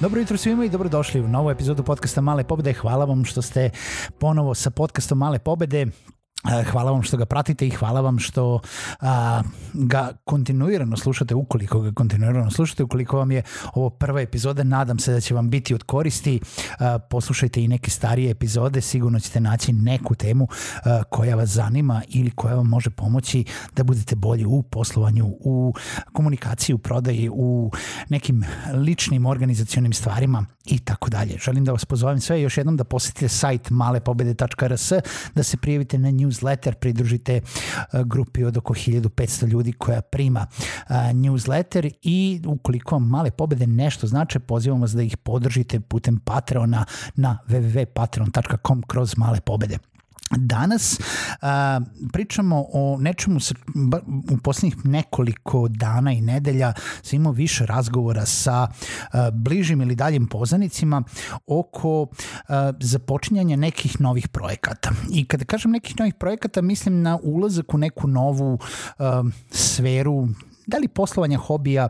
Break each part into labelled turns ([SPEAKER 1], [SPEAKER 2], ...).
[SPEAKER 1] Dobro jutro svima i dobrodošli u novu epizodu podcasta Male pobede. Hvala vam što ste ponovo sa podcastom Male pobede. Hvala vam što ga pratite i hvala vam što a, ga kontinuirano slušate, ukoliko ga kontinuirano slušate, ukoliko vam je ovo prva epizoda, nadam se da će vam biti od koristi. A, poslušajte i neke starije epizode, sigurno ćete naći neku temu a, koja vas zanima ili koja vam može pomoći da budete bolji u poslovanju, u komunikaciji, u prodaji, u nekim ličnim organizacionim stvarima i tako dalje. Želim da vas pozovem sve još jednom da posetite sajt malepobede.rs, da se prijavite na newsletter, pridružite grupi od oko 1500 ljudi koja prima newsletter i ukoliko male pobede nešto znače, pozivam vas da ih podržite putem Patreona na www.patreon.com kroz male pobede. Danas a, pričamo o nečemu sa, u poslednjih nekoliko dana i nedelja sam imao više razgovora sa a, bližim ili daljim poznanicima oko a, započinjanja nekih novih projekata. I kada kažem nekih novih projekata, mislim na ulazak u neku novu a, sferu da li poslovanja hobija,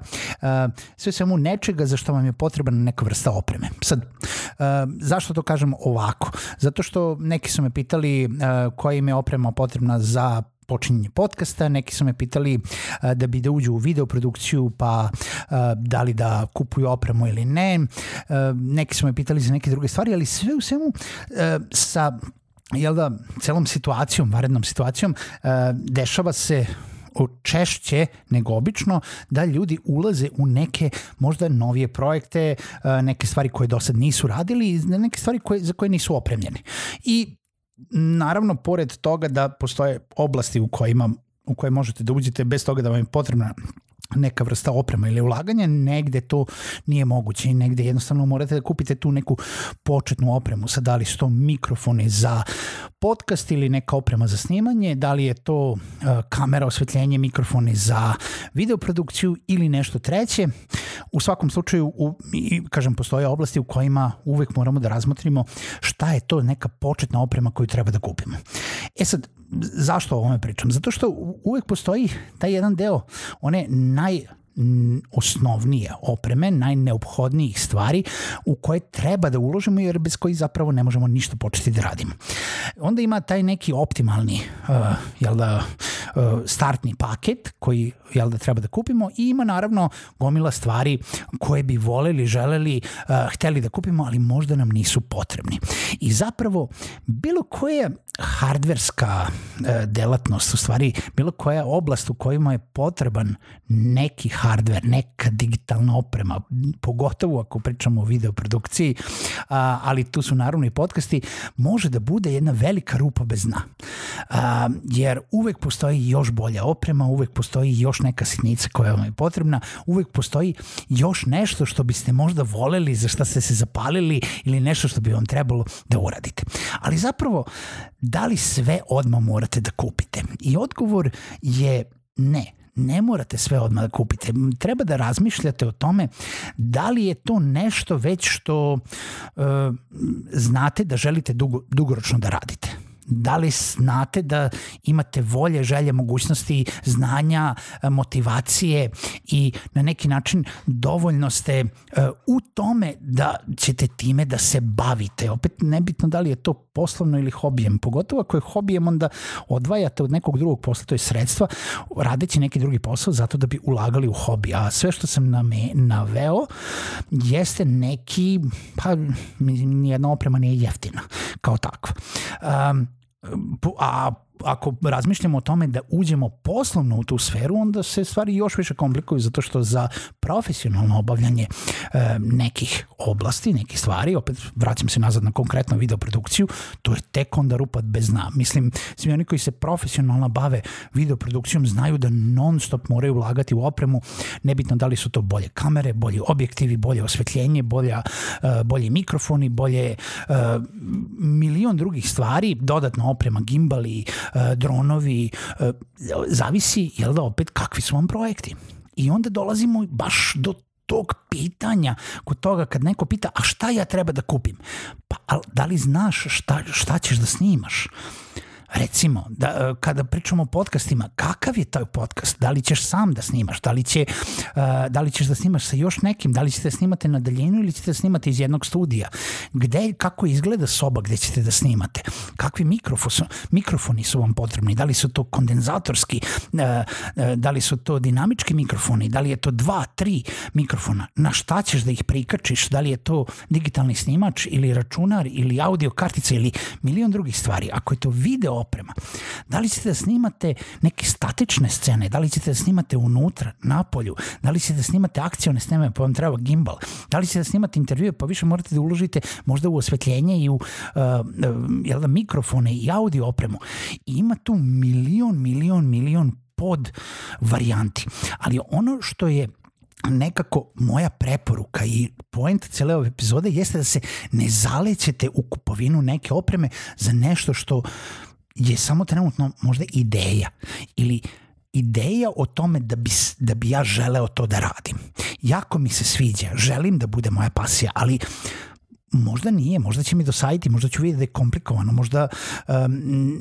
[SPEAKER 1] sve svemu nečega za što vam je potrebna neka vrsta opreme. Sad, zašto to kažem ovako? Zato što neki su me pitali koja im je oprema potrebna za počinjenje podcasta, neki su me pitali da bi da uđu u videoprodukciju pa da li da kupuju opremu ili ne, neki su me pitali za neke druge stvari, ali sve u svemu sa jel da, celom situacijom, varednom situacijom, dešava se češće nego obično da ljudi ulaze u neke možda novije projekte, neke stvari koje do sad nisu radili neke stvari koje, za koje nisu opremljeni. I naravno, pored toga da postoje oblasti u kojima u koje možete da uđete bez toga da vam je potrebna neka vrsta oprema ili ulaganja, negde to nije moguće i negde jednostavno morate da kupite tu neku početnu opremu, sad da li su to mikrofone za podcast ili neka oprema za snimanje, da li je to uh, kamera, osvetljenje, mikrofone za videoprodukciju ili nešto treće. U svakom slučaju, u, i, kažem, postoje oblasti u kojima uvek moramo da razmotrimo šta je to neka početna oprema koju treba da kupimo. E sad, zašto o ovome pričam? Zato što uvek postoji taj jedan deo, one naj osnovnije opreme, najneophodnijih stvari u koje treba da uložimo jer bez kojih zapravo ne možemo ništa početi da radimo. Onda ima taj neki optimalni uh, jel da, uh, startni paket koji jel da treba da kupimo i ima naravno gomila stvari koje bi voleli, želeli, uh, hteli da kupimo, ali možda nam nisu potrebni. I zapravo bilo koje hardverska uh, delatnost, u stvari bilo koja oblast u kojima je potreban neki hardver, neka digitalna oprema, pogotovo ako pričamo o videoprodukciji, a, ali tu su naravno i podcasti, može da bude jedna velika rupa bez dna. A, jer uvek postoji još bolja oprema, uvek postoji još neka sitnica koja vam je potrebna, uvek postoji još nešto što biste možda voleli, za šta ste se zapalili ili nešto što bi vam trebalo da uradite. Ali zapravo, da li sve odmah morate da kupite? I odgovor je ne ne morate sve odmah da kupite. Treba da razmišljate o tome da li je to nešto već što uh, znate da želite dugo, dugoročno da radite da li znate da imate volje, želje, mogućnosti, znanja, motivacije i na neki način dovoljno ste u tome da ćete time da se bavite. Opet nebitno da li je to poslovno ili hobijem. Pogotovo ako je hobijem onda odvajate od nekog drugog posla, to je sredstva, radeći neki drugi posao zato da bi ulagali u hobi. A sve što sam name, naveo jeste neki, pa nijedna oprema nije jeftina kao takva. Um, a ako razmišljamo o tome da uđemo poslovno u tu sferu, onda se stvari još više komplikuju zato što za profesionalno obavljanje e, nekih oblasti, nekih stvari, opet vraćam se nazad na konkretnu videoprodukciju, to je tek onda rupat bez dna. Mislim, svi oni koji se profesionalno bave videoprodukcijom znaju da non stop moraju ulagati u opremu, nebitno da li su to bolje kamere, bolji objektivi, bolje osvetljenje, bolja, e, bolji mikrofoni, bolje e, milion drugih stvari, dodatna oprema, gimbali, dronovi, e, zavisi, jel da, opet kakvi su vam projekti. I onda dolazimo baš do tog pitanja, kod toga kad neko pita, a šta ja treba da kupim? Pa, da li znaš šta, šta ćeš da snimaš? Recimo, da, e, kada pričamo o podcastima, kakav je taj podcast? Da li ćeš sam da snimaš? Da li, će, uh, da li ćeš da snimaš sa još nekim? Da li ćete da snimate na daljinu ili ćete da snimate iz jednog studija? Gde, kako izgleda soba gde ćete da snimate? Kakvi mikrofoni, mikrofoni su vam potrebni? Da li su to kondenzatorski? Uh, da li su to dinamički mikrofoni? Da li je to dva, tri mikrofona? Na šta ćeš da ih prikačiš? Da li je to digitalni snimač ili računar ili audio kartica ili milion drugih stvari? Ako je to video oprema. Da li ćete da snimate neke statične scene, da li ćete da snimate unutra, na polju, da li ćete da snimate akcione sneme pa vam treba gimbal, da li ćete da snimate intervjue pa više morate da uložite možda u osvetljenje i u uh, jel da, mikrofone i audio opremu. I ima tu milion, milion, milion pod varijanti. Ali ono što je nekako moja preporuka i point cele ove epizode jeste da se ne zalećete u kupovinu neke opreme za nešto što je samo trenutno možda ideja ili ideja o tome da bi, da bi ja želeo to da radim. Jako mi se sviđa, želim da bude moja pasija, ali možda nije, možda će mi dosaditi, možda ću vidjeti da je komplikovano, možda um,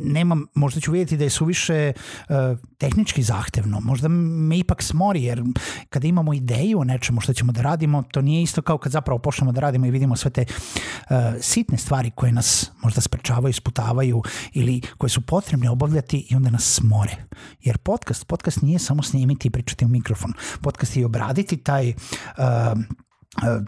[SPEAKER 1] nemam, možda ću vidjeti da je suviše uh, tehnički zahtevno, možda me ipak smori, jer kada imamo ideju o nečemu što ćemo da radimo, to nije isto kao kad zapravo počnemo da radimo i vidimo sve te uh, sitne stvari koje nas možda sprečavaju, sputavaju ili koje su potrebne obavljati i onda nas smore. Jer podcast, podcast nije samo snimiti i pričati u mikrofon. Podcast je obraditi taj uh,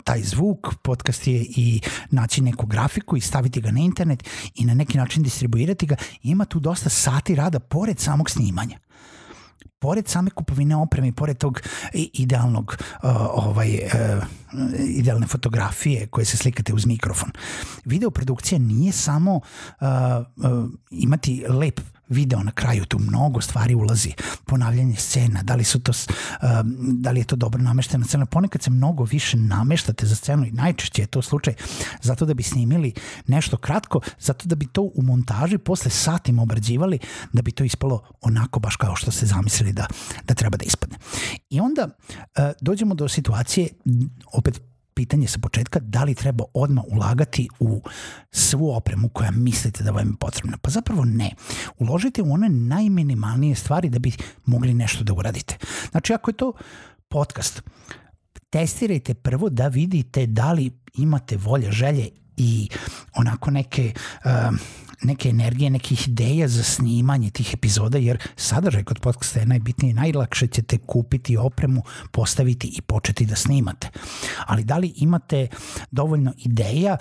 [SPEAKER 1] taj zvuk, podcast je i naći neku grafiku i staviti ga na internet i na neki način distribuirati ga. Ima tu dosta sati rada pored samog snimanja pored same kupovine opreme i pored tog idealnog uh, ovaj uh, idealne fotografije koje se slikate uz mikrofon. Videoprodukcija nije samo uh, uh, imati lep video na kraju, tu mnogo stvari ulazi, ponavljanje scena, da li, su to, um, da li je to dobro nameštena scena, ponekad se mnogo više nameštate za scenu i najčešće je to slučaj zato da bi snimili nešto kratko, zato da bi to u montaži posle satima obrađivali, da bi to ispalo onako baš kao što ste zamislili da, da treba da ispadne. I onda uh, dođemo do situacije, opet pitanje sa početka da li treba odmah ulagati u svu opremu koja mislite da vam je potrebna. Pa zapravo ne. Uložite u one najminimalnije stvari da bi mogli nešto da uradite. Znači ako je to podcast, testirajte prvo da vidite da li imate volje, želje i onako neke uh, neke energije, nekih ideja za snimanje tih epizoda, jer sadržaj kod podcasta je najbitniji, najlakše ćete kupiti opremu, postaviti i početi da snimate. Ali da li imate dovoljno ideja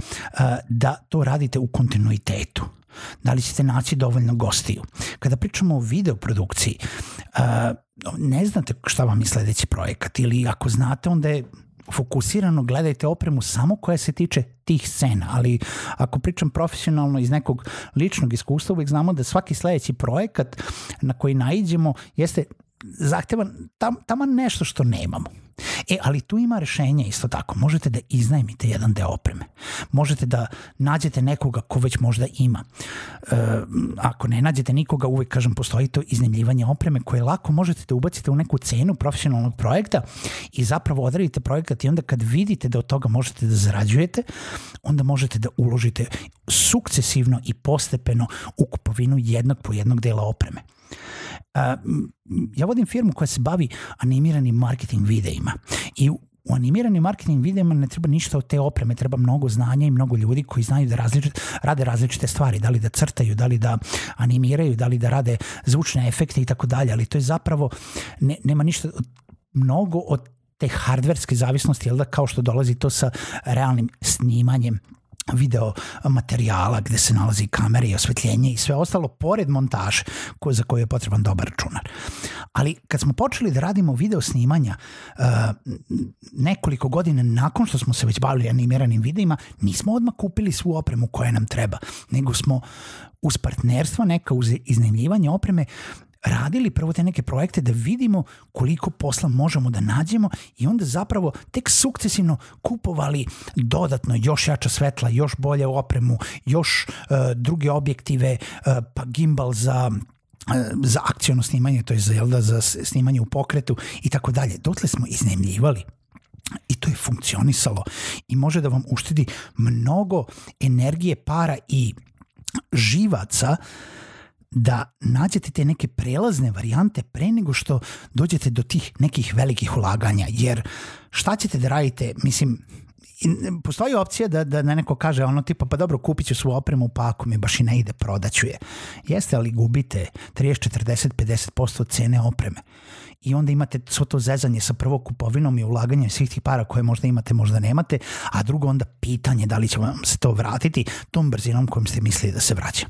[SPEAKER 1] da to radite u kontinuitetu? Da li ćete naći dovoljno gostiju? Kada pričamo o videoprodukciji, ne znate šta vam je sledeći projekat ili ako znate, onda je fokusirano gledajte opremu samo koja se tiče tih scena, ali ako pričam profesionalno iz nekog ličnog iskustva, uvek znamo da svaki sledeći projekat na koji naiđemo jeste zahtevan tam, tamo nešto što nemamo. E, ali tu ima rešenja isto tako. Možete da iznajmite jedan deo opreme. Možete da nađete nekoga ko već možda ima. E, ako ne nađete nikoga, uvek kažem, postoji to iznajmljivanje opreme koje lako možete da ubacite u neku cenu profesionalnog projekta i zapravo odradite projekat i onda kad vidite da od toga možete da zarađujete, onda možete da uložite sukcesivno i postepeno u kupovinu jednog po jednog dela opreme ja vodim firmu koja se bavi animiranim marketing videima i u animiranim marketing videima ne treba ništa od te opreme, treba mnogo znanja i mnogo ljudi koji znaju da različit, rade različite stvari, da li da crtaju, da li da animiraju, da li da rade zvučne efekte i tako dalje, ali to je zapravo, ne, nema ništa mnogo od te hardverske zavisnosti, jel da, kao što dolazi to sa realnim snimanjem video materijala gde se nalazi kamera i osvetljenje i sve ostalo pored montaže ko, za koju je potreban dobar računar. Ali kad smo počeli da radimo video snimanja uh, nekoliko godina nakon što smo se već bavili animiranim videima, nismo odmah kupili svu opremu koja nam treba, nego smo uz partnerstvo, neka uz iznajmljivanje opreme radili prvo te neke projekte da vidimo koliko posla možemo da nađemo i onda zapravo tek sukcesivno kupovali dodatno još jača svetla, još bolje opremu, još uh, druge objektive, uh, pa gimbal za e, za akcijno snimanje, to je za, da, za snimanje u pokretu i tako dalje. Dotle smo iznemljivali i to je funkcionisalo i može da vam uštedi mnogo energije, para i živaca uh, da nađete te neke prelazne varijante pre nego što dođete do tih nekih velikih ulaganja, jer šta ćete da radite, mislim, postoji opcija da, da neko kaže ono tipa pa dobro kupit ću svu opremu pa ako mi baš i ne ide prodaću je. Jeste ali gubite 30, 40, 50% cene opreme i onda imate svo to zezanje sa prvo kupovinom i ulaganjem svih tih para koje možda imate, možda nemate, a drugo onda pitanje da li će vam se to vratiti tom brzinom kojom ste mislili da se vraća.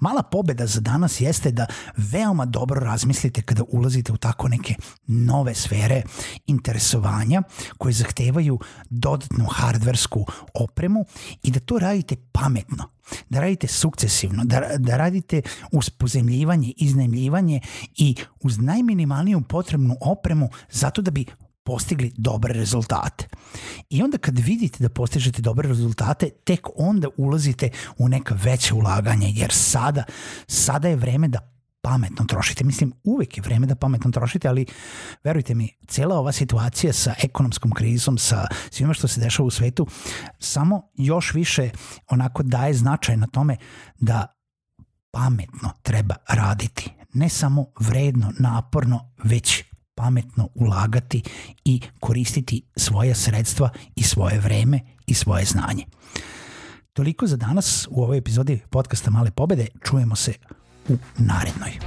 [SPEAKER 1] Mala pobeda za danas jeste da veoma dobro razmislite kada ulazite u tako neke nove sfere interesovanja koje zahtevaju dodatnu hardversku opremu i da to radite pametno da radite sukcesivno, da, da radite uz pozemljivanje, iznajmljivanje i uz najminimalniju potrebnu opremu zato da bi postigli dobre rezultate. I onda kad vidite da postižete dobre rezultate, tek onda ulazite u neka veća ulaganja, jer sada, sada je vreme da pametno trošite. Mislim, uvek je vreme da pametno trošite, ali verujte mi, cela ova situacija sa ekonomskom krizom, sa svima što se dešava u svetu, samo još više onako daje značaj na tome da pametno treba raditi. Ne samo vredno, naporno, već pametno ulagati i koristiti svoje sredstva i svoje vreme i svoje znanje. Toliko za danas u ovoj epizodi podcasta Male pobede. Čujemo se u narednoj.